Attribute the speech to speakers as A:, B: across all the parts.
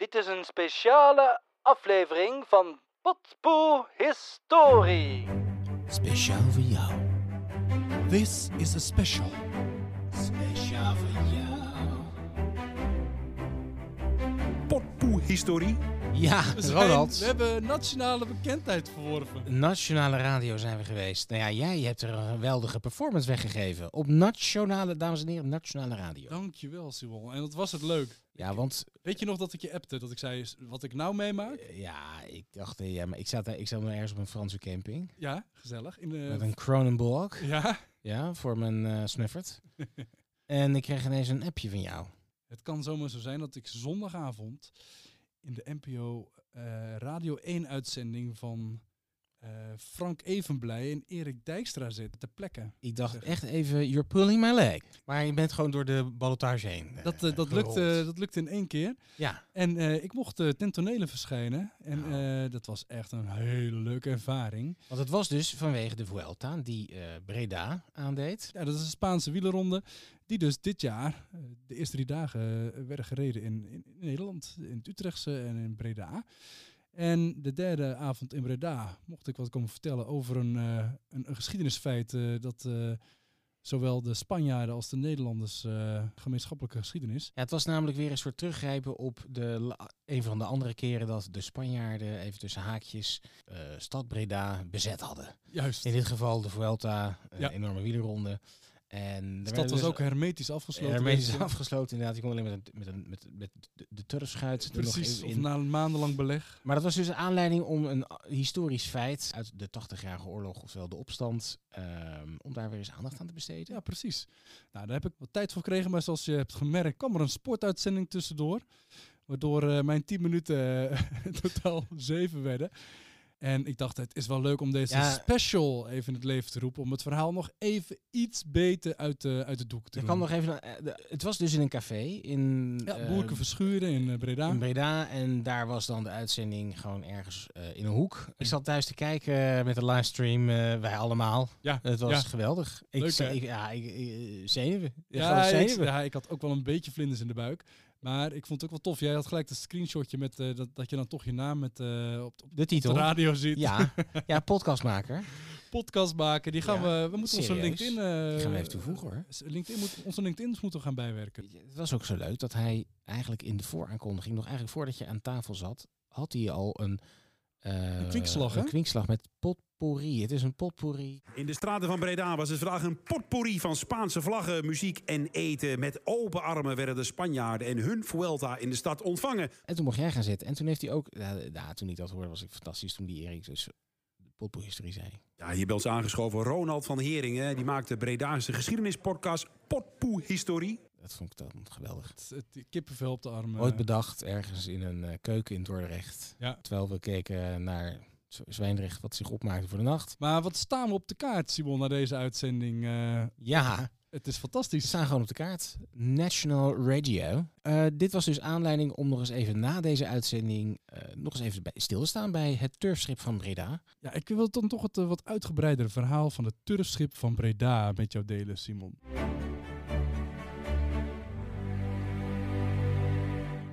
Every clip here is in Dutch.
A: Dit is een speciale aflevering van Potpoe Historie.
B: Speciaal voor jou.
C: This is a special.
D: Potpoe-historie.
B: Ja,
C: We, zijn-
B: Ronald.
C: we hebben nationale bekendheid verworven.
B: Nationale radio zijn we geweest. Nou ja, jij hebt er een geweldige performance weggegeven. Op nationale, dames en heren, nationale radio.
C: Dankjewel, Simon. En wat was het leuk.
B: Ja, want
C: Weet je nog dat ik je appte? Dat ik zei, wat ik nou meemaak?
B: eh, ja, ik dacht, eh, ja, maar ik zat, daar, ik zat nog ergens op een Franse camping.
C: Ja, gezellig. In
B: Met
C: de...
B: een Cronenberg.
C: Ja,
B: Ja, voor mijn eh snuffert. en ik kreeg ineens een appje van jou.
C: het kan zomaar zo zijn dat ik zondagavond in de NPO eh, Radio 1 uitzending van eh, Frank Evenblij en Erik Dijkstra zit te plekken.
B: Ik dacht
C: Zeg.
B: echt even, you're pulling my leg. Maar je bent gewoon door de ballotage heen. eh,
C: Dat, eh, dat, lukte, dat lukte in één keer.
B: Ja,
C: En ik mocht ten tonele verschijnen. En eh, dat was echt een hele leuke ervaring.
B: want het was dus vanwege de Vuelta die Breda aandeed.
C: Ja, dat is een Spaanse wielerronde. Die dus dit jaar, de eerste drie dagen, werden gereden in, in, in Nederland. In het Utrechtse en in Breda. En de derde avond in Breda mocht ik wat komen vertellen over een, eh, een, een geschiedenisfeit. eh, dat eh, zowel de Spanjaarden als de Nederlanders gemeenschappelijke geschiedenis.
B: Ja, het was namelijk weer een soort teruggrijpen op de, een van de andere keren dat de Spanjaarden, even tussen haakjes, stad Breda bezet hadden.
C: Juist.
B: In dit geval de Vuelta, een
C: Ja.
B: enorme wielerronde. En
C: De
B: er
C: stad was
B: dus-
C: ook hermetisch afgesloten.
B: hermetisch afgesloten inderdaad. Je kon alleen met, een, met, een, met, met de, de turfschuit nog
C: Precies,
B: in- in.
C: na een maandenlang beleg.
B: Maar dat was dus een aanleiding om een historisch feit uit de 80-jarige oorlog, oftewel de opstand, ehm, om daar weer eens aandacht aan te besteden.
C: Ja, precies. Nou, daar heb ik wat tijd voor gekregen, maar zoals je hebt gemerkt, kwam er een sportuitzending tussendoor. Waardoor eh, mijn 10 minuten eh, totaal zeven werden. En ik dacht, het is wel leuk om deze
B: Ja.
C: special even in het leven te roepen. Om het verhaal nog even iets beter uit de, uit de doek te
B: Ik kan nog even. eh, het was dus in een café in,
C: ja,
B: eh,
C: Boerke Verschuren in eh, Breda.
B: in Breda. En daar was dan de uitzending gewoon ergens in een hoek. Ik zat thuis te kijken met de livestream, wij allemaal.
C: Ja,
B: Het was
C: ja.
B: geweldig. Ik,
C: Leuk,
B: ik, ja, ik, ik- zenuwen.
C: Ja,
B: Gewoon
C: ik,
B: zenuwen.
C: ja, ik had ook wel een beetje vlinders in de buik. Maar ik vond het ook wel tof. Jij had gelijk dat screenshotje met eh, dat, dat je dan toch je naam met, eh, op, op
B: De titel.
C: de radio ziet.
B: Ja, ja, podcastmaker.
C: Podcast maken. Die gaan
B: Ja,
C: we. We moeten onze
B: serieus.
C: LinkedIn. eh,
B: Die gaan we even toevoegen hoor.
C: LinkedIn moet, onze LinkedIn's moeten we gaan bijwerken.
B: Het was ook zo leuk dat hij eigenlijk in de vooraankondiging, nog eigenlijk voordat je aan tafel zat, had hij al een,
C: Een kwinkslag,
B: een kwinkslag met potpourri. Het is een potpourri.
D: In de straten van Breda was het vandaag een potpourri van Spaanse vlaggen, muziek en eten. Met open armen werden de Spanjaarden en hun Vuelta in de stad ontvangen.
B: En toen mocht jij gaan zitten. En toen heeft hij ook, toen ik dat hoorde was ik fantastisch toen die Erik dus de potpourri-historie zei.
D: Ja, hier bij ons aangeschoven Ronald van Heringen. Die maakte Bredaanse geschiedenispodcast Potpoe-historie.
B: Dat vond ik dan geweldig.
C: Het, het kippenvel op de arm.
B: Ooit bedacht ergens in een eh, keuken in Dordrecht.
C: Ja.
B: Terwijl we keken naar Zwijndrecht wat zich opmaakte voor de nacht.
C: Maar wat staan we op de kaart, Simon, na deze uitzending? Eh,
B: Ja,
C: het is
B: we
C: fantastisch.
B: staan gewoon op de kaart. National Radio. Eh, dit was dus aanleiding om nog eens even na deze uitzending eh, nog eens even bij, stil te staan bij het turfschip van Breda.
C: Ja, ik wil dan toch het wat uitgebreidere verhaal van het turfschip van Breda met jou delen, Simon.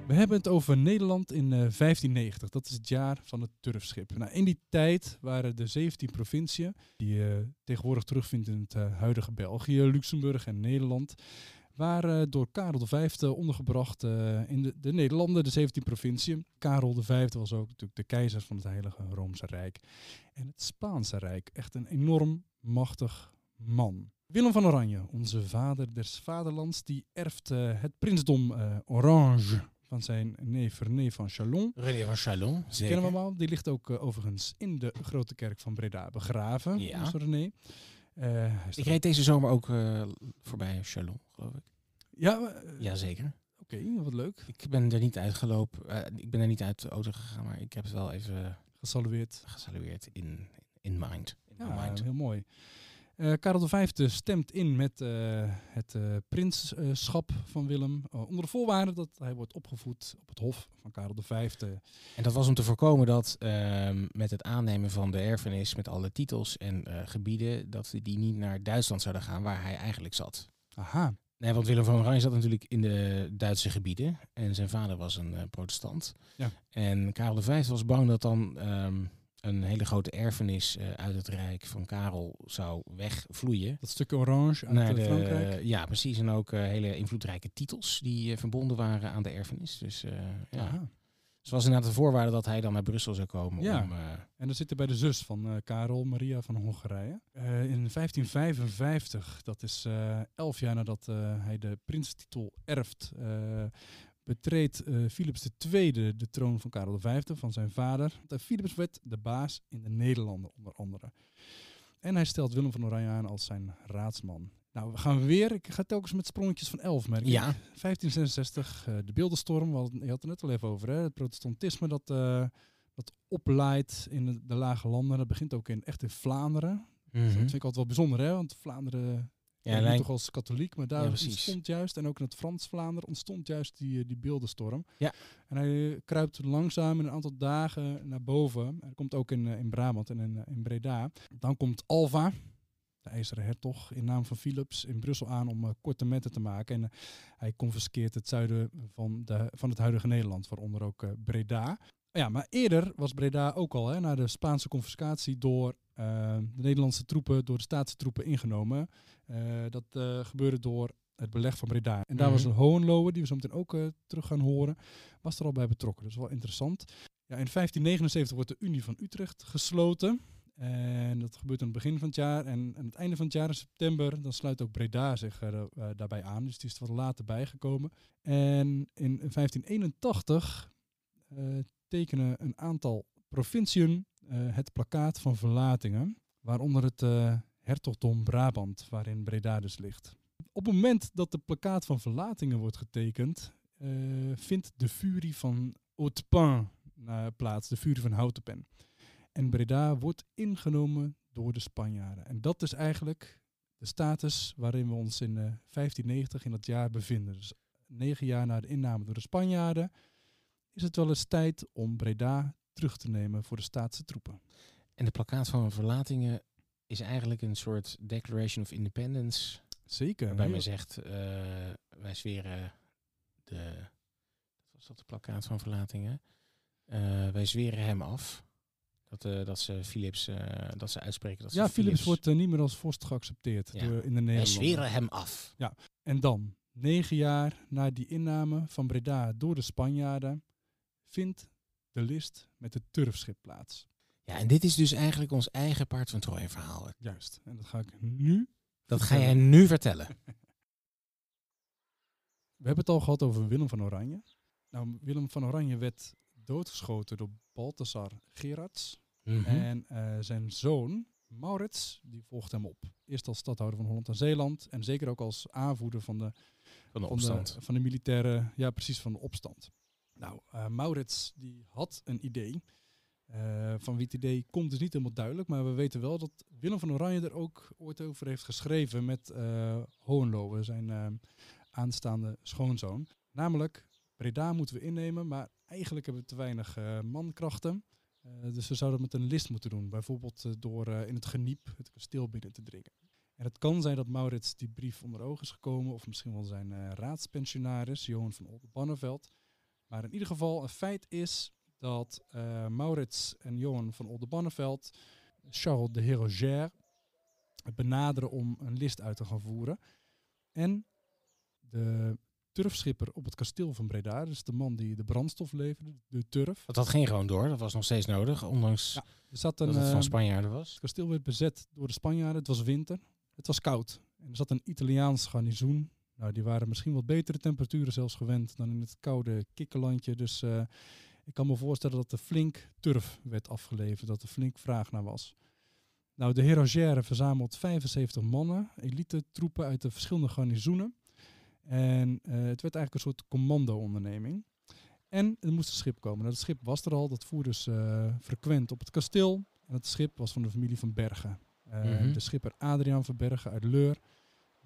C: We hebben het over Nederland in eh, 1590. Dat is het jaar van het turfschip. Nou, in die tijd waren de 17 provinciën, die je tegenwoordig terugvindt in het eh, huidige België, Luxemburg en Nederland, waren door Karel V ondergebracht eh, in de, de Nederlanden, de 17 provinciën. Karel V was ook natuurlijk de keizer van het Heilige Roomse Rijk. En het Spaanse Rijk, echt een enorm machtig man. Willem van Oranje, onze vader des vaderlands, die erft eh, het prinsdom eh, Orange van zijn neef René van Chalon.
B: René van Chalon, zeker.
C: kennen we allemaal. Die ligt ook eh, overigens in de grote kerk van Breda begraven,
B: Ja.
C: onze René. Eh,
B: Ik reed deze zomer ook eh, voorbij Chalon, geloof ik.
C: Ja,
B: Jazeker.
C: oké, wat leuk.
B: Ik ben er niet uitgelopen. ik ben er niet uit de auto gegaan, maar ik heb het wel even
C: Gesalueerd.
B: gesalueerd in, in mind. In
C: Ja,
B: mind.
C: heel mooi. Eh, Karel V stemt in met eh, het eh, prinsschap van Willem. onder de voorwaarde dat hij wordt opgevoed op het hof van Karel V.
B: En dat was om te voorkomen dat ehm, met het aannemen van de erfenis, met alle titels en gebieden, dat die niet naar Duitsland zouden gaan waar hij eigenlijk zat.
C: Aha.
B: Nee, want Willem van Oranje zat natuurlijk in de Duitse gebieden. En zijn vader was een protestant.
C: Ja.
B: En Karel V was bang dat dan ehm, een hele grote erfenis eh, uit het rijk van Karel zou wegvloeien.
C: Dat stukje orange uit
B: naar
C: eh,
B: de,
C: Frankrijk.
B: Ja, precies. En ook eh, hele invloedrijke titels die verbonden waren aan de erfenis. Dus ja.
C: Aha.
B: Dus was inderdaad de voorwaarde dat hij dan naar Brussel zou komen.
C: Ja.
B: Om,
C: En dat zit er bij de zus van Karel, Maria van Hongarije. In 1555, dat is elf jaar nadat hij de prinstitel erft, betreedt eh, Philips II de troon van Karel V, van zijn vader. De Philips werd de baas in de Nederlanden, onder andere. En hij stelt Willem van Oranje aan als zijn raadsman. Nou, we gaan weer. Ik ga telkens met sprongetjes van elf, merk ik.
B: ja,
C: 1566, eh, de beeldenstorm, we hadden- je had het net al even over, hè? het protestantisme dat, eh, dat oplaait in de, de lage landen. Dat begint ook in, echt in Vlaanderen. Dat vind ik altijd wel bijzonder, hè? want Vlaanderen
B: ja
C: toch als katholiek, maar daar
B: Ja,
C: ontstond juist, en ook in het Frans-Vlaanderen ontstond juist die, eh, die beeldenstorm.
B: Ja.
C: En hij eh, kruipt langzaam in een aantal dagen naar boven. Hij komt ook in, eh, in Brabant en in, in Breda. Dan komt Alva, de IJzeren Hertog, in naam van Philips in Brussel aan om eh, korte metten te maken. En hij confiskeert het zuiden van, de, van het huidige Nederland, waaronder ook Breda. Ja, maar eerder was Breda ook al, hè, na de Spaanse confiscatie, door eh, de Nederlandse troepen, door de staatse troepen ingenomen. Eh, dat eh, gebeurde door het beleg van Breda. En daar was
B: Mhm.
C: een Hohenlohe, die we zo meteen ook terug gaan horen, was er al bij betrokken. Dat is wel interessant. Ja, in 1579 wordt de Unie van Utrecht gesloten. En dat gebeurt aan het begin van het jaar. En aan het einde van het jaar, in september, dan sluit ook Breda zich daarbij aan. Dus die is er wat later bijgekomen. En in 1581 eh, tekenen een aantal provinciën eh, het plakkaat van verlatingen. Waaronder het eh, hertogdom Brabant, waarin Breda dus ligt. Op het moment dat de plakkaat van verlatingen wordt getekend, eh, vindt de furie van Hautepin eh, plaats, de furie van Houtenpen. En Breda wordt ingenomen door de Spanjaarden. En dat is eigenlijk de status waarin we ons in eh, 1590 in dat jaar bevinden. Dus negen jaar na de inname door de Spanjaarden is het wel eens tijd om Breda terug te nemen voor de staatse troepen.
B: En de plakkaat van verlatingen is eigenlijk een soort Declaration of Independence.
C: Zeker.
B: Waarbij men zegt, eh, wij zweren de... Wat was dat, de plakkaat van verlatingen? Eh, wij zweren hem af. Dat, eh, dat ze Philips, dat ze uitspreken dat ze
C: ja, Philips wordt niet meer als vorst geaccepteerd
B: Ja.
C: door, in de
B: Wij
C: Nederlanden.
B: zweren hem af.
C: En dan, negen jaar na die inname van Breda door de Spanjaarden, vindt de list met het turfschip plaats.
B: Ja, en dit is dus eigenlijk ons eigen paard van Troje verhaal.
C: Juist. En dat ga ik nu.
B: Dat ga jij
C: vertellen.
B: nu vertellen.
C: We hebben het al gehad over Willem van Oranje. Nou, Willem van Oranje werd doodgeschoten door Balthasar Gerards.
B: Mhm.
C: En eh, zijn zoon, Maurits, die volgt hem op. Eerst als stadhouder van Holland en Zeeland. En zeker ook als aanvoerder van de,
B: van de
C: van de,
B: opstand.
C: van de militaire, ja precies, van de opstand. Nou, eh, Maurits die had een idee. Eh, van wie het idee komt is niet helemaal duidelijk. Maar we weten wel dat Willem van Oranje er ook ooit over heeft geschreven met eh Hohenlohe, zijn aanstaande schoonzoon. Namelijk, Breda moeten we innemen, maar eigenlijk hebben we te weinig mankrachten. Dus we zouden het met een list moeten doen. Bijvoorbeeld door in het geniep het kasteel binnen te dringen. En het kan zijn dat Maurits die brief onder ogen is gekomen, of misschien wel zijn raadspensionaris, Johan van Oldenbarneveld. Maar in ieder geval, een feit is dat eh, Maurits en Johan van Oldenbarneveld Charles de Hérogère benaderen om een list uit te gaan voeren. En de turfschipper op het kasteel van Breda, dus de man die de brandstof leverde, de turf.
B: Dat ging gewoon door. Dat was nog steeds nodig. Ondanks
C: Ja, Er zat een,
B: dat het van
C: eh,
B: Spanjaarden was.
C: het kasteel werd bezet door de Spanjaarden. Het was winter. Het was koud. En er zat een Italiaans garnizoen. Nou, die waren misschien wat betere temperaturen zelfs gewend dan in het koude kikkerlandje. Dus eh, ik kan me voorstellen dat er flink turf werd afgeleverd. Dat er flink vraag naar was. Nou, de Hérogère verzamelt 75 mannen, elite troepen uit de verschillende garnizoenen. En eh, het werd eigenlijk een soort commando-onderneming. En er moest een schip komen. Nou, dat schip was er al, dat voer dus eh, frequent op het kasteel. En het schip was van de familie van Bergen.
B: Mhm.
C: De schipper Adriaan van Bergen uit Leur,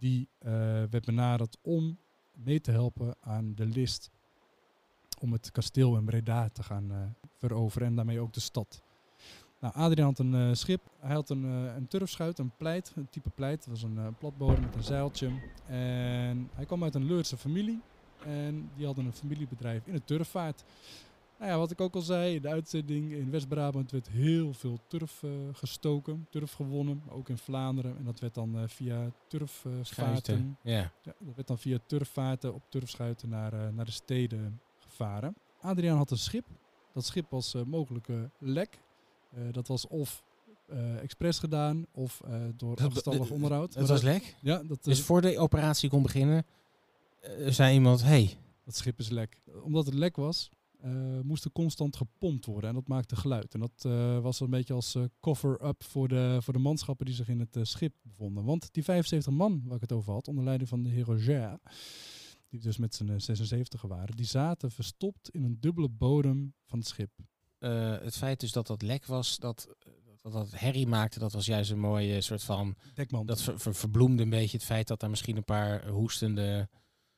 C: die eh, werd benaderd om mee te helpen aan de list om het kasteel in Breda te gaan eh, veroveren en daarmee ook de stad. Nou, Adriaan had een eh, schip. Hij had een, eh, een turfschuit, een pleit, een type pleit. Dat was een eh, platbodem met een zeiltje. En hij kwam uit een Leurse familie. En die hadden een familiebedrijf in de turfvaart. Nou ja, wat ik ook al zei, in de uitzending in West-Brabant werd heel veel turf eh, gestoken, turf gewonnen, ook in Vlaanderen. En dat werd dan eh, via turfvaarten.
B: Ja.
C: Ja, dat werd dan via turfvaarten op turfschuiten naar, eh, naar de steden gevaren. Adriaan had een schip. Dat schip was mogelijk eh, lek. Dat was of eh expres gedaan of eh, door achterstallig
B: de-
C: onderhoud.
B: Het was lek.
C: Ja, dat,
B: Dus voor de operatie kon beginnen, zei iemand, hey,
C: dat schip is lek. Omdat het lek was, eh, moest er constant gepompt worden en dat maakte geluid. En dat eh, was een beetje als eh, cover-up voor de, voor de manschappen die zich in het schip bevonden. Want die 75 man waar ik het over had, onder leiding van de heer Roger, die dus met zijn eh, 76 waren, die zaten verstopt in een dubbele bodem van het schip.
B: het feit dus dat dat lek was, dat dat, dat herrie maakte, dat was juist een mooie soort van...
C: Dekman.
B: Dat ver- ver- verbloemde een beetje het feit dat daar misschien een paar hoestende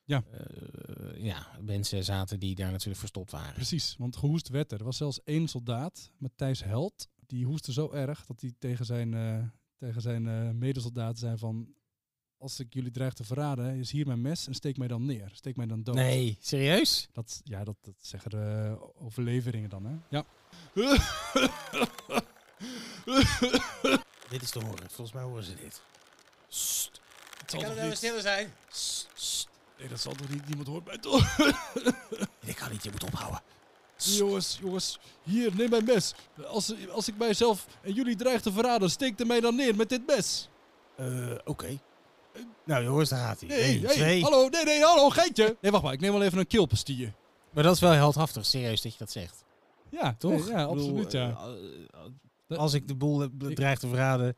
C: Ja.
B: eh, ja, mensen zaten die daar natuurlijk verstopt waren.
C: Precies, want gehoest werd er. Er was zelfs één soldaat, Matthijs Held, die hoestte zo erg dat hij tegen zijn, eh, tegen zijn eh, medesoldaten zei van... Als ik jullie dreig te verraden, is hier mijn mes en steek mij dan neer. Steek mij dan dood.
B: Nee, serieus?
C: Dat, ja, dat, dat zeggen de overleveringen dan, hè? Ja.
B: Dit is te horen. Volgens mij horen ze dit.
C: Het zal toch niet...
B: stiller zijn?
C: Nee, dat zal toch niet... Niemand hoort mij toch?
B: Ik kan niet, je moet ophouden.
C: jongens, jongens. Hier, neem mijn mes. Als, als ik mijzelf en jullie dreig te verraden, steek er mij dan neer met dit mes.
B: Eh, oké. Nou jongens, daar gaat hij.
C: Nee,
B: twee.
C: hallo, nee, nee, hallo, geitje. Nee, wacht maar, ik neem wel even een keelpastille.
B: Maar dat is wel heldhaftig, serieus dat je dat zegt.
C: Ja,
B: Toch?
C: nee, ja, absoluut, ja.
B: eh, eh, als ik de boel dreig te verraden,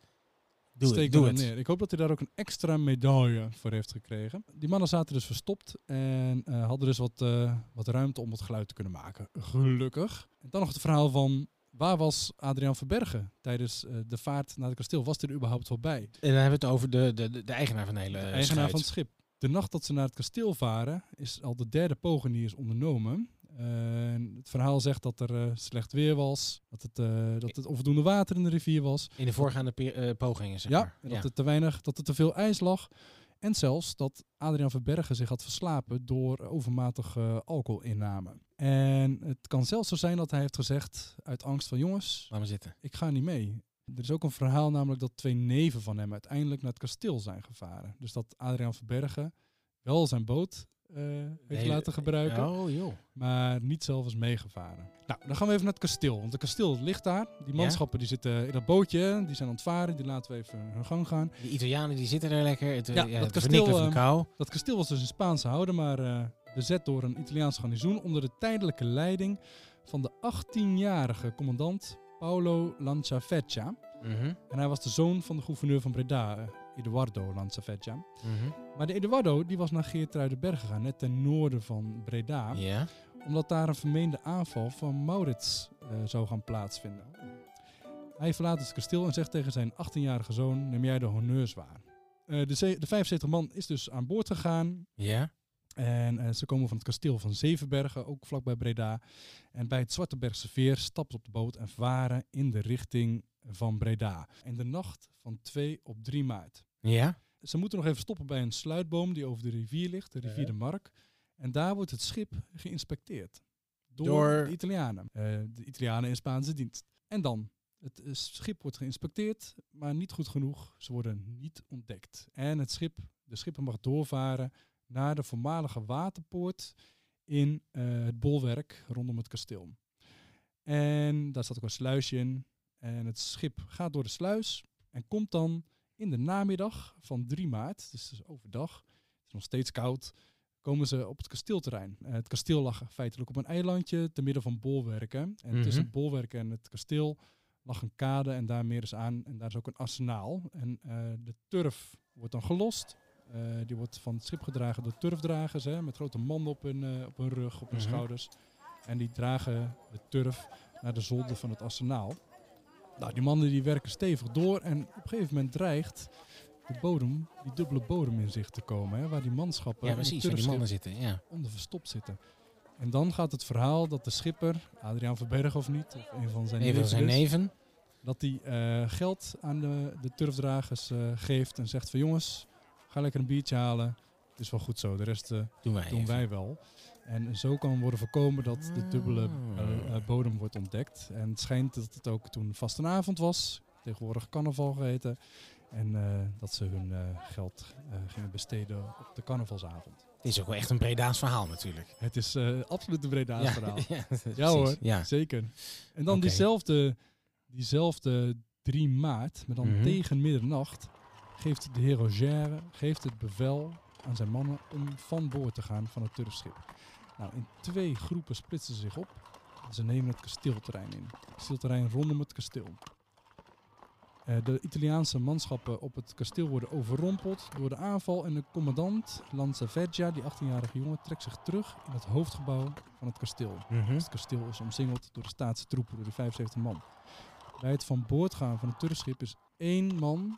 B: doe
C: Steek
B: het. Doe het.
C: neer. Ik hoop dat hij daar ook een extra medaille voor heeft gekregen. Die mannen zaten dus verstopt en eh, hadden dus wat, eh, wat ruimte om wat geluid te kunnen maken. Gelukkig. En dan nog het verhaal van waar was Adriaan Verbergen tijdens eh, de vaart naar het kasteel? Was hij er überhaupt wel bij?
B: En dan hebben we het over de, de, de, eigenaar van de hele
C: de eigenaar
B: schuit.
C: van het schip. De nacht dat ze naar het kasteel varen is al de derde poging die is ondernomen. Het verhaal zegt dat er eh, slecht weer was, dat het, eh, dat het onvoldoende water in de rivier was.
B: In de voorgaande eh, pogingen, zeg
C: Ja,
B: maar.
C: en dat er te weinig, dat er te veel ijs lag. En zelfs dat Adriaan Verbergen zich had verslapen door overmatige alcoholinname. En het kan zelfs zo zijn dat hij heeft gezegd uit angst van jongens,
B: Laat maar zitten.
C: ik ga niet mee. Er is ook een verhaal namelijk dat twee neven van hem uiteindelijk naar het kasteel zijn gevaren. Dus dat Adriaan Verbergen wel zijn boot heeft
B: hele-
C: laten gebruiken,
B: Oh joh.
C: maar niet zelf is meegevaren. Nou, dan gaan we even naar het kasteel. Want het kasteel ligt daar. Die manschappen die zitten in dat bootje, die zijn aan het varen. Die laten we even hun gang gaan.
B: Die Italianen die zitten er lekker. Het, eh,
C: Ja,
B: ja,
C: dat
B: het
C: kasteel, ehm,
B: kou.
C: Dat kasteel was dus een Spaanse houder, maar eh, bezet door een Italiaans garnizoen onder de tijdelijke leiding van de 18-jarige commandant Paolo Lanciafeccia.
B: Mhm,
C: En hij was de zoon van de gouverneur van Breda, Eduardo Lanciafeccia.
B: mhm.
C: Maar de Eduardo die was naar Geertruidenberg gegaan, net ten noorden van Breda, omdat daar een vermeende aanval van Maurits eh, zou gaan plaatsvinden. Hij verlaat het kasteel en zegt tegen zijn 18-jarige zoon, neem jij de honneurs waar. Eh, de, de 75 man is dus aan boord gegaan.
B: Ja.
C: En eh, ze komen van het kasteel van Zevenbergen, ook vlakbij Breda. En bij het Zwartebergse Veer stappen ze op de boot en varen in de richting van Breda. En de nacht van 2 op 3 maart.
B: Ja.
C: Ze moeten nog even stoppen bij een sluitboom die over de rivier ligt, de rivier de Mark. En daar wordt het schip geïnspecteerd. Door,
B: Door-
C: de Italianen. Eh, de Italianen in Spaanse dienst. En dan, het eh, schip wordt geïnspecteerd, maar niet goed genoeg. Ze worden niet ontdekt. En het schip, de schipper mag doorvaren naar de voormalige waterpoort in eh, het bolwerk rondom het kasteel. En daar staat ook een sluisje in. En het schip gaat door de sluis en komt dan in de namiddag van 3 maart, dus, dus overdag, het is nog steeds koud, komen ze op het kasteelterrein. Eh, het kasteel lag feitelijk op een eilandje te midden van bolwerken. En
B: Mhm.
C: tussen het bolwerk en het kasteel lag een kade en daar meer eens aan. En daar is ook een arsenaal. En eh, de turf wordt dan gelost. Eh, die wordt van het schip gedragen door turfdragers, hè, met grote manden op hun, eh, op hun rug, op hun
B: Mhm.
C: schouders. En die dragen de turf naar de zolder van het arsenaal. Nou, die mannen die werken stevig door en op een gegeven moment dreigt de bodem, die dubbele bodem in zicht te komen, hè, waar die manschappen
B: Ja, precies. Waar die mannen zitten. Ja.
C: onder verstopt zitten. En dan gaat het verhaal dat de schipper, Adriaan Verberg of niet, of een van zijn
B: Even
C: neven
B: zijn neven.
C: Dat hij eh, geld aan de, de turfdragers geeft en zegt van jongens, ga lekker een biertje halen. Het is wel goed zo, de rest eh,
B: Doen wij
C: doen
B: even.
C: wij wel. En zo kan worden voorkomen dat de dubbele
B: Ah.
C: eh, eh, bodem wordt ontdekt. En het schijnt dat het ook toen vastenavond was, tegenwoordig carnaval geheten. En dat ze hun geld gingen besteden op de carnavalsavond.
B: Het is ook wel echt een Bredaans verhaal natuurlijk.
C: Het is absoluut een Breda's
B: ja,
C: verhaal.
B: ja,
C: hoor,
B: Ja.
C: zeker. En dan diezelfde, diezelfde 3 maart, maar dan
B: Mhm.
C: tegen middernacht, geeft de heer Roger geeft het bevel aan zijn mannen om van boord te gaan van het turfschip. Nou, in twee groepen splitsen ze zich op. Ze nemen het kasteelterrein in. Het kasteelterrein rondom het kasteel. Eh, de Italiaanse manschappen op het kasteel worden overrompeld door de aanval en de commandant Lanzaveggia, die 18-jarige jongen, trekt zich terug in het hoofdgebouw van het kasteel.
B: Mhm.
C: Het kasteel is omsingeld door de staatse troepen, door de 75 man. Bij het van boord gaan van het turfschip is één man,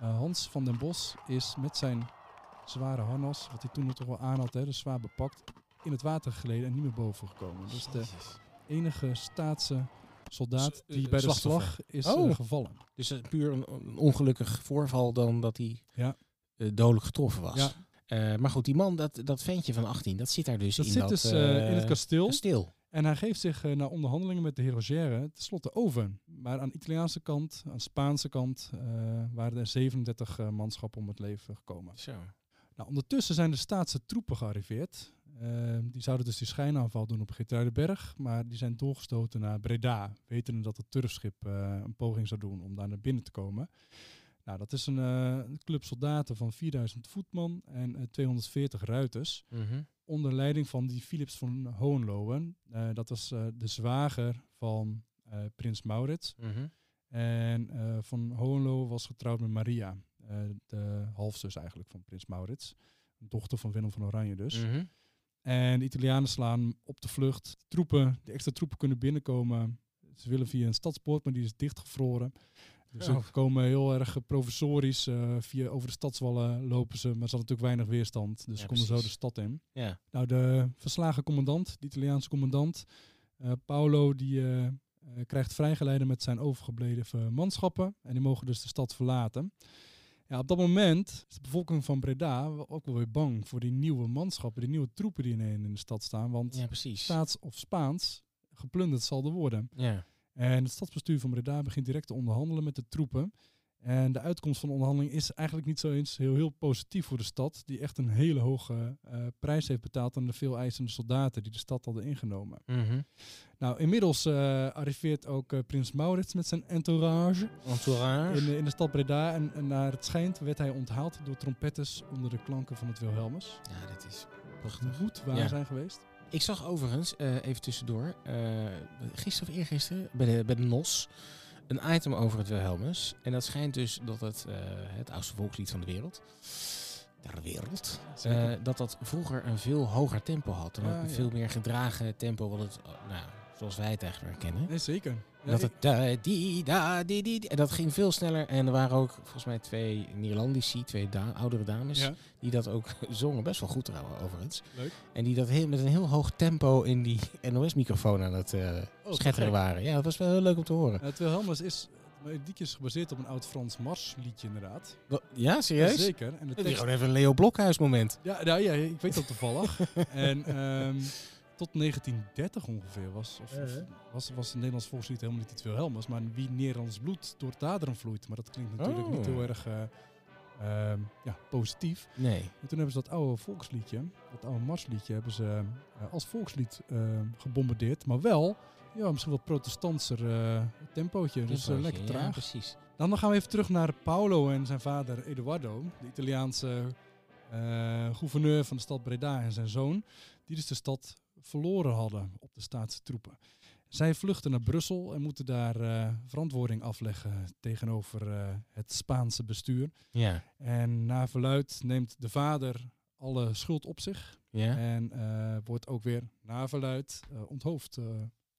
C: eh, Hans van den Bos, is met zijn zware harnas, wat hij toen nog toch wel aan had, hè, dus zwaar bepakt, in het water geleden en niet meer boven gekomen. Dus de enige staatse soldaat
B: S- eh,
C: die bij de slag is
B: Oh.
C: eh, gevallen.
B: Dus het is puur een, een ongelukkig voorval dan dat hij
C: Ja.
B: dodelijk getroffen was.
C: Ja.
B: Eh, maar goed, die man, dat, dat ventje van 18, dat zit daar dus
C: Dat
B: in
C: zit
B: dat
C: dus in het kasteel.
B: kasteel.
C: En hij geeft zich eh, na onderhandelingen met de heer Rogere tenslotte over. Maar aan de Italiaanse kant, aan de Spaanse kant, eh, waren er 37 eh, manschappen om het leven gekomen.
B: Zo.
C: Nou, ondertussen zijn de staatse troepen gearriveerd. Eh, die zouden dus die schijnaanval doen op Geertruidenberg, maar die zijn doorgestoten naar Breda, wetende dat het turfschip een poging zou doen om daar naar binnen te komen. Nou, dat is een, eh, club soldaten van 4000 voetman en eh, 240 ruiters
B: Mhm.
C: onder leiding van die Philips van Hohenlohen. Eh, dat was de zwager van prins Maurits.
B: Mhm.
C: En van Hohenlohe was getrouwd met Maria, de halfzus eigenlijk van prins Maurits. Dochter van Willem van Oranje dus.
B: Mhm.
C: En de Italianen slaan op de vlucht. Troepen, de extra troepen kunnen binnenkomen. Ze willen via een stadspoort, maar die is dichtgevroren. Dus ze komen heel erg provisorisch eh, via over de stadswallen lopen ze. Maar ze hadden natuurlijk weinig weerstand. Dus ze konden zo de stad in.
B: Ja.
C: Nou, de verslagen commandant, de Italiaanse commandant, eh, Paolo, die eh, krijgt vrijgeleide met zijn overgebleven manschappen. En die mogen dus de stad verlaten. Ja, op dat moment is de bevolking van Breda ook wel weer bang voor die nieuwe manschappen, die nieuwe troepen die in, in de stad staan. Want
B: ja, precies.
C: staats of Spaans, geplunderd zal er worden.
B: Ja.
C: En het stadsbestuur van Breda begint direct te onderhandelen met de troepen. En de uitkomst van de onderhandeling is eigenlijk niet zo eens heel, heel positief voor de stad, die echt een hele hoge eh, prijs heeft betaald aan de veel eisende soldaten die de stad hadden ingenomen.
B: Mhm.
C: Nou, inmiddels eh, arriveert ook eh, prins Maurits met zijn entourage
B: Entourage.
C: in, de- in de stad Breda. En, en naar het schijnt werd hij onthaald door trompetters onder de klanken van het Wilhelmus.
B: Ja, dat is
C: Dat
B: prachtig.
C: moet waar
B: Ja.
C: zijn geweest.
B: Ik zag overigens, eh, even tussendoor, eh, gisteren of eergisteren, bij de, bij de NOS, een item over het Wilhelmus. En dat schijnt dus dat het, eh, het oudste volkslied van de wereld, ter wereld, dat dat vroeger een veel hoger tempo had. En
C: ja.
B: veel meer gedragen tempo, wat het, nou, zoals wij het eigenlijk kennen.
C: Nee, zeker. Ja,
B: dat het da, die, da, die, die, die. En dat ging veel sneller. En er waren ook volgens mij twee Nederlandici, twee da- oudere dames,
C: ja,
B: die dat ook zongen. Best wel goed trouwens, overigens.
C: leuk.
B: En die dat heel, met een heel hoog tempo in die NOS-microfoon aan het eh,
C: Oh,
B: schetteren waren. Ja, dat was wel heel leuk om te horen.
C: Het Wilhelmus is, het liedje is gebaseerd op een oud Frans marsliedje inderdaad.
B: Ja, serieus?
C: Zeker. En de tekst,
B: gewoon even een Leo Blokhuis moment.
C: ja, nou, ja, ik weet dat toevallig. en ehm, tot 1930 ongeveer was, of, of was, was het Nederlands volkslied helemaal niet het Wilhelmus, maar wie Nederlands bloed door het aderen vloeit. Maar dat klinkt natuurlijk
B: Oh.
C: niet heel erg eh, ehm, ja, positief.
B: Nee.
C: En toen hebben ze dat oude volksliedje, dat oude marsliedje, hebben ze eh, als volkslied eh, gebombardeerd. Maar wel, ja, misschien wat protestantser eh tempootje. Dus lekker
B: Ja,
C: traag.
B: precies.
C: Dan, dan gaan we even terug naar Paolo en zijn vader Eduardo, de Italiaanse eh, gouverneur van de stad Breda en zijn zoon, die dus de stad verloren hadden op de staatse troepen. Zij vluchten naar Brussel en moeten daar eh, verantwoording afleggen tegenover eh, het Spaanse bestuur.
B: Ja.
C: En naar verluid neemt de vader alle schuld op zich
B: Ja.
C: en eh, wordt ook weer naar verluid onthoofd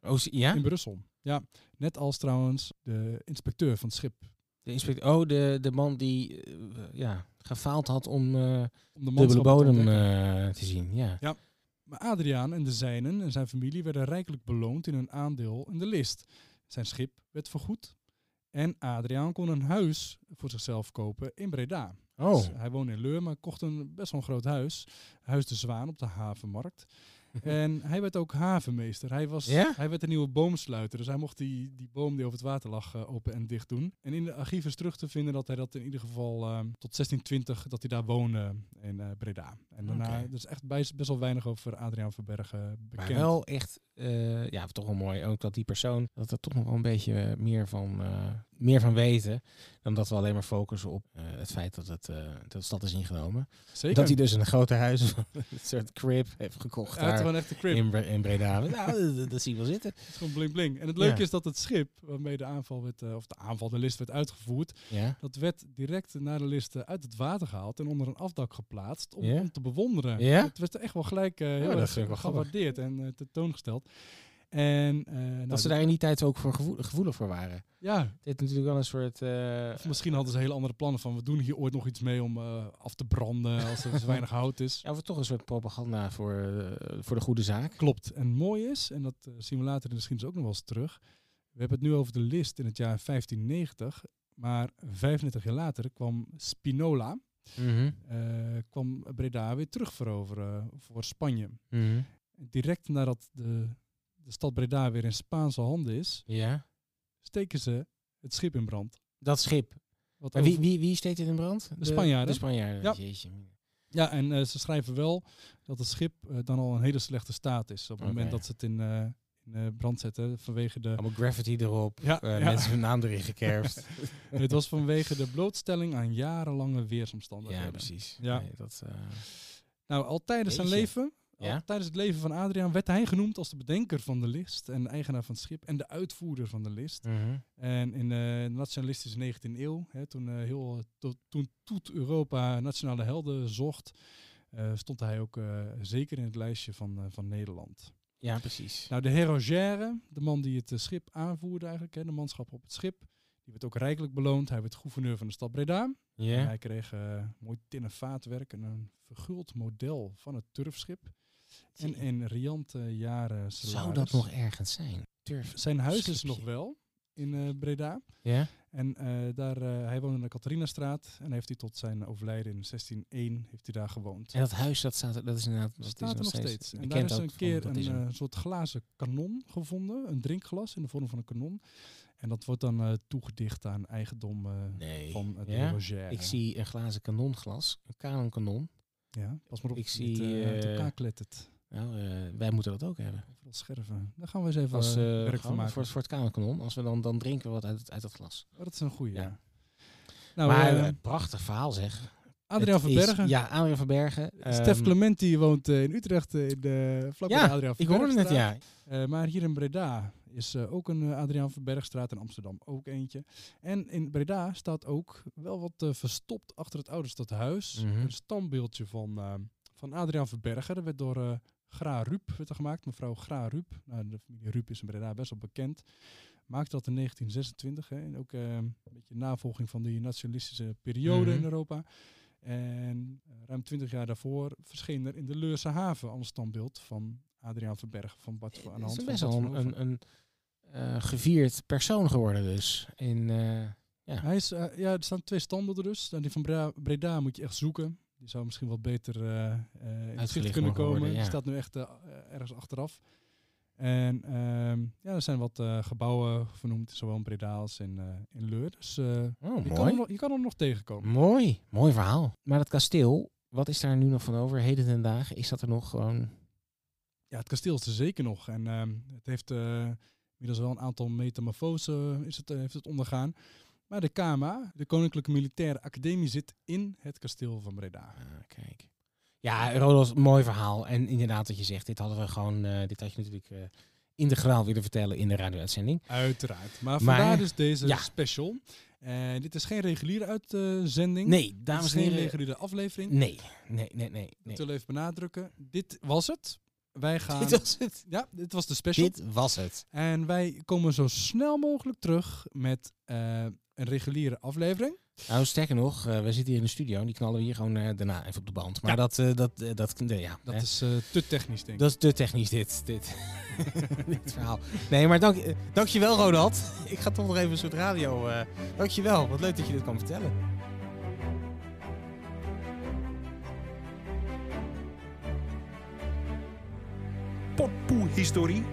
B: Oh, ja?
C: in Brussel. Ja, net als trouwens de inspecteur van het schip.
B: De inspecteur. Oh, de, de man die ja, gefaald had om
C: Om de
B: dubbele bodem te zien. Ja.
C: Maar Adriaan en de zijnen en zijn familie werden rijkelijk beloond in hun aandeel in de list. Zijn schip werd vergoed En Adriaan kon een huis voor zichzelf kopen in Breda.
B: Oh,
C: Dus hij woonde in Leur, maar kocht een best wel een groot huis. Huis de Zwaan op de havenmarkt. En hij werd ook havenmeester. Hij, was,
B: Ja?
C: hij werd een nieuwe boomsluiter. Dus hij mocht die, die boom die over het water lag eh, open en dicht doen. En in de archieven is terug te vinden dat hij dat in ieder geval eh, tot 1620 dat hij daar woonde in eh, Breda. En daarna, er is echt best, best wel weinig over Adriaan Verbergen
B: maar
C: bekend.
B: wel echt, ja, toch wel mooi. Ook dat die persoon, dat er toch nog wel een beetje meer van, meer van weten. Dan dat we alleen maar focussen op eh, het feit dat, het, eh, dat de stad is ingenomen.
C: Zeker.
B: Dat hij dus een grote huis, een soort crib heeft gekocht daar
C: echt crib.
B: in, in Breda. nou, dat, dat zie ik wel zitten.
C: Het is gewoon bling bling. En het leuke
B: Ja.
C: is dat het schip waarmee de aanval werd, eh, of de aanval, de list werd uitgevoerd,
B: Ja?
C: dat werd direct na de list uit het water gehaald en onder een afdak geplaatst om, om te bewonderen.
B: Ja?
C: Het werd echt wel gelijk eh, heel erg gewaardeerd en tentoongesteld. En eh, nou,
B: dat ze
C: de-
B: daar in die tijd ook voor gevoel, gevoelig voor waren.
C: ja,
B: Dit natuurlijk wel een soort... eh,
C: of misschien hadden ze hele andere plannen van we doen hier ooit nog iets mee om eh, af te branden als er zo weinig hout is.
B: ja, of toch een soort propaganda voor, voor de goede zaak.
C: Klopt. En mooi is, en dat zien we later de geschiedenis ook nog wel eens terug. We hebben het nu over de list in het jaar 1590. Maar 35 jaar later kwam Spinola,
B: Mhm.
C: kwam Breda weer terug veroveren voor Spanje.
B: Mhm.
C: Direct nadat de, de stad Breda weer in Spaanse handen is,
B: Ja.
C: steken ze het schip in brand.
B: Dat schip.
C: Wat
B: Maar wie, wie, wie steekt dit in brand?
C: De Spanjaarden.
B: De Spanjaarden.
C: Ja.
B: Jeetje.
C: Ja, en eh, ze schrijven wel dat het schip eh, dan al een hele slechte staat is. Op het moment dat ze het in, eh, in brand zetten vanwege de...
B: Allemaal graffiti erop.
C: Ja, ja.
B: Mensen hun naam erin gekerfd.
C: Het was vanwege de blootstelling aan jarenlange weersomstandigheden.
B: ja, precies.
C: Ja.
B: Nee, dat,
C: Nou, al tijdens zijn leven,
B: Ja?
C: tijdens het leven van Adriaan, werd hij genoemd als de bedenker van de list en eigenaar van het schip en de uitvoerder van de list.
B: mhm.
C: En in de nationalistische 19e eeuw, hè, toen, eh, heel, to- toen Toet Europa nationale helden zocht, eh, stond hij ook eh, zeker in het lijstje van, eh, van Nederland.
B: Ja, precies.
C: Nou, de Herogère, de man die het eh, schip aanvoerde eigenlijk, hè, de manschap op het schip, die werd ook rijkelijk beloond. Hij werd gouverneur van de stad Breda.
B: Ja.
C: hij kreeg eh, mooi tinnen vaatwerk en een verguld model van het turfschip. En een riante jaren
B: Zou dat nog ergens zijn? Turf.
C: Zijn huis is nog wel in eh, Breda.
B: Ja?
C: En eh, daar, eh, hij woonde in de Catharinastraat. En heeft hij tot zijn overlijden in 1601 heeft hij daar gewoond.
B: En dat huis, dat, staat, dat is inderdaad
C: Dat
B: dat
C: staat
B: is
C: er nog steeds. En daar is een keer een soort glazen kanon gevonden. Een drinkglas in de vorm van een kanon. En dat wordt dan toegedicht aan eigendom
B: Nee.
C: van het
B: Ja?
C: Roger.
B: Ik zie een glazen kanonglas, een kanonkanon.
C: Ja, pas maar op.
B: ik zie,
C: zie... uit
B: eh,
C: elkaar klettert.
B: Nou, eh, wij moeten dat ook hebben.
C: Scherven. Daar gaan we eens even
B: Als,
C: eh,
B: eh,
C: werk van maken.
B: voor, voor het kanonkanon. Als we dan, dan drinken we wat uit het, uit het glas.
C: Oh, dat is een goeie,
B: Ja.
C: ja. Nou,
B: maar
C: eh,
B: eh, prachtig verhaal zeg.
C: Adriaan van Bergen.
B: Ja, Adriaan van Bergen.
C: Stef
B: Ehm,
C: Clementi woont eh, in Utrecht, eh, in de,
B: Ja,
C: Adriaan van
B: Ik hoorde het, ja.
C: Eh, maar hier in Breda is ook een Adriaan van Bergstraat. In Amsterdam ook eentje. En in Breda staat ook wel wat verstopt achter het oude stadhuis.
B: Mhm.
C: Een standbeeldje van, van Adriaan van Bergen. Dat werd door Gra Rup werd er gemaakt. Mevrouw Gra Rup. Nou, de familie Rup is in Breda best wel bekend. Maakte dat in 1926. Hè, en ook een beetje navolging van die nationalistische periode
B: Mhm.
C: in Europa. En eh, ruim twintig jaar daarvoor verscheen er in de Leurse haven al een standbeeld van Adriaan van Bergen van Bart van aan de
B: Het is
C: van
B: best wel
C: van
B: een, een, eh, gevierd persoon geworden dus. In, eh,
C: Hij is, eh, ja, er staan twee standbeelden dus. Nou, die van Breda, Breda moet je echt zoeken. Die zou misschien wat beter eh, eh, in het zicht kunnen komen.
B: worden,
C: Die
B: ja.
C: staat nu echt eh, ergens achteraf. En ehm, ja, er zijn wat eh, gebouwen vernoemd, zowel in Breda als in, eh, in Leur. Dus eh,
B: oh,
C: je, kan
B: mooi.
C: er nog, je kan er nog tegenkomen.
B: Mooi, mooi verhaal. Maar dat kasteel, wat is daar nu nog van over? Heden ten dagen, is dat er nog gewoon...
C: Ja, het kasteel is er zeker nog. En ehm, het heeft inmiddels wel een aantal metamorfose is het, heeft het ondergaan. Maar de KMA, de Koninklijke Militaire Academie, zit in het kasteel van Breda.
B: Ah, kijk. Ja, Roland, mooi verhaal. En inderdaad wat je zegt, dit hadden we gewoon, eh, dit had je natuurlijk eh, integraal willen vertellen in de radio-uitzending.
C: Uiteraard. Maar
B: Maar-
C: vandaar dus deze
B: Ja.
C: special. En dit is geen reguliere uitzending.
B: Nee, dames
C: is
B: en
C: geen
B: heren.
C: reguliere aflevering.
B: Nee, nee, nee, nee. Nee.
C: willen we even benadrukken. Dit was het. Wij gaan...
B: Dit was het.
C: Ja, dit was de special.
B: Dit was het.
C: En wij komen zo snel mogelijk terug met eh, een reguliere aflevering.
B: Nou, sterker nog, eh, we zitten hier in de studio en die knallen we hier gewoon eh, daarna even op de band. Maar
C: Ja.
B: dat, eh, dat, dat, nee, ja,
C: Dat
B: hè.
C: is eh, te technisch, denk ik.
B: dat is te technisch, dit, dit, dit verhaal. Nee, maar dank, dankjewel, Ronald. Ik ga toch nog even een soort radio. eh dankjewel, wat leuk dat je dit kan vertellen.
D: Potpoe historie